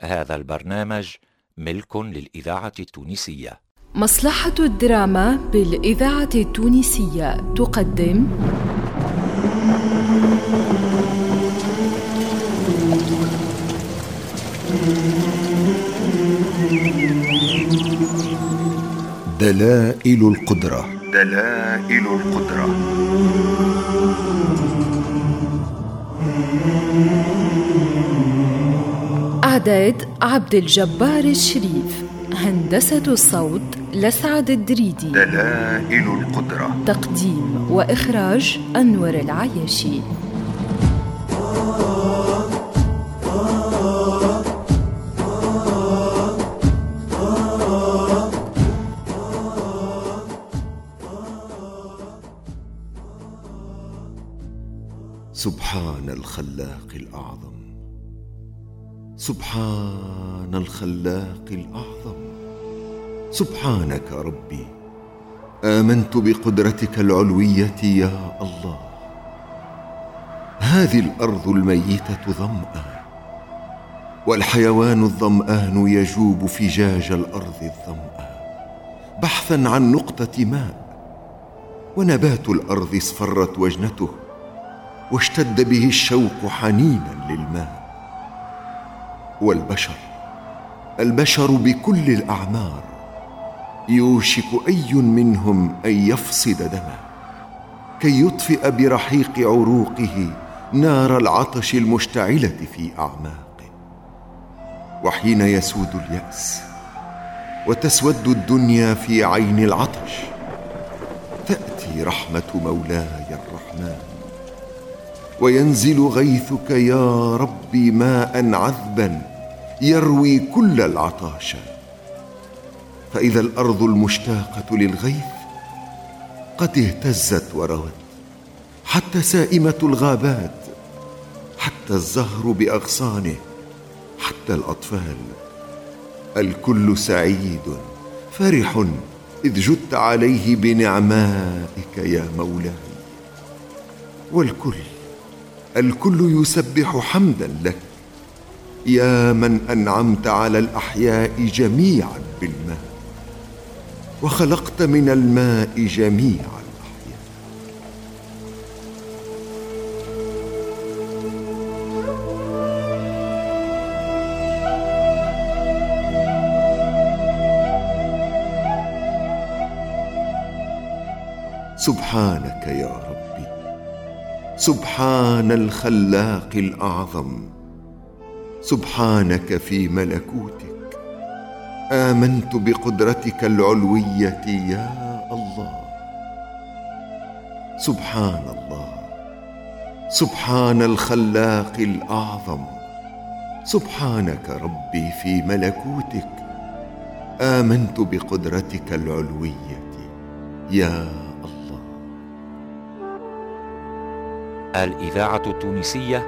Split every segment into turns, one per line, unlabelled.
هذا البرنامج ملك للإذاعة التونسية.
مصلحة الدراما بالإذاعة التونسية تقدم.
دلائل القدرة. دلائل القدرة.
إعداد عبد الجبار الشريف هندسة الصوت لسعد الدريدي.
دلائل القدرة.
تقديم وإخراج أنور العياشي.
سبحان الخلاق الأعظم. سبحان الخلاق الأعظم. سبحانك ربي. آمنت بقدرتك العلوية يا الله. هذه الأرض الميتة ظمأ والحيوان الظمآن يجوب فجاج الأرض الظمأ بحثا عن نقطة ماء ونبات الأرض اصفرت وجنته واشتد به الشوق حنينا للماء. والبشر. البشر بكل الأعمار. يوشك أي منهم أن يفصد دمه كي يطفئ برحيق عروقه نار العطش المشتعلة في أعماقه. وحين يسود اليأس وتسود الدنيا في عين العطش. تأتي رحمة مولاي الرحمن. وينزل غيثك يا ربي ماء عذبا يروي كل العطاش. فإذا الأرض المشتاقة للغيث قد اهتزت وروت حتى سائمة الغابات حتى الزهر بأغصانه حتى الأطفال. الكل سعيد فرح إذ جدت عليه بنعمائك يا مولاي. والكل الكل يسبح حمدا لك. يا من أنعمت على الأحياء جميعا بالماء وخلقت من الماء جميع الأحياء. سبحانك يا ربي سبحان الخلاق الأعظم. سبحانك في ملكوتك. آمنت بقدرتك العلوية يا الله. سبحان الله. سبحان الخلاق الأعظم. سبحانك ربي في ملكوتك. آمنت بقدرتك العلوية يا
الإذاعة التونسية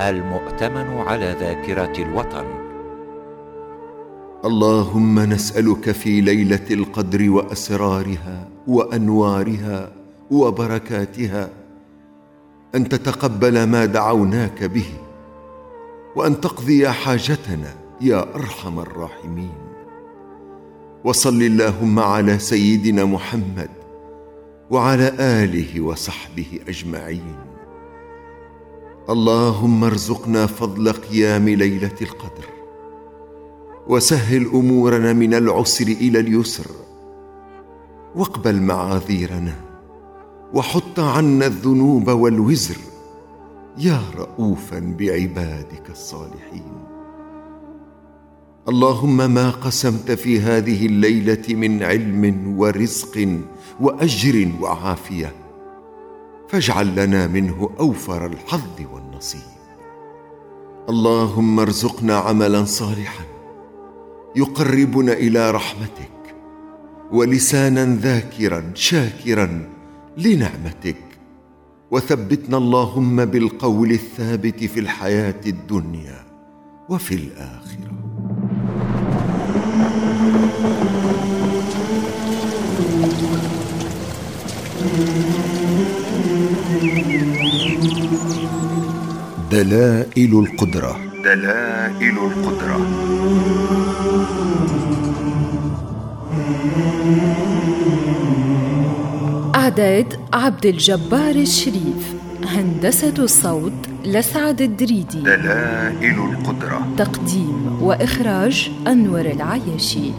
المؤتمن على ذاكرة الوطن.
اللهم نسألك في ليلة القدر وأسرارها وأنوارها وبركاتها أن تتقبل ما دعوناك به وأن تقضي حاجتنا يا أرحم الراحمين. وصل اللهم على سيدنا محمد وعلى آله وصحبه أجمعين. اللهم ارزقنا فضل قيام ليلة القدر وسهل أمورنا من العسر إلى اليسر واقبل معاذيرنا وحط عنا الذنوب والوزر يا رؤوفا بعبادك الصالحين. اللهم ما قسمت في هذه الليلة من علم ورزق وأجر وعافية فاجعل لنا منه أوفر الحظ والنصيب. اللهم ارزقنا عملا صالحا يقربنا إلى رحمتك ولسانا ذاكرا شاكرا لنعمتك. وثبتنا اللهم بالقول الثابت في الحياة الدنيا وفي الآخرة.
دلائل القدرة.
دلائل القدرة.
إعداد عبد الجبار الشريف هندسة الصوت لسعد الدريدي.
دلائل القدرة.
تقديم وإخراج أنور العياشي.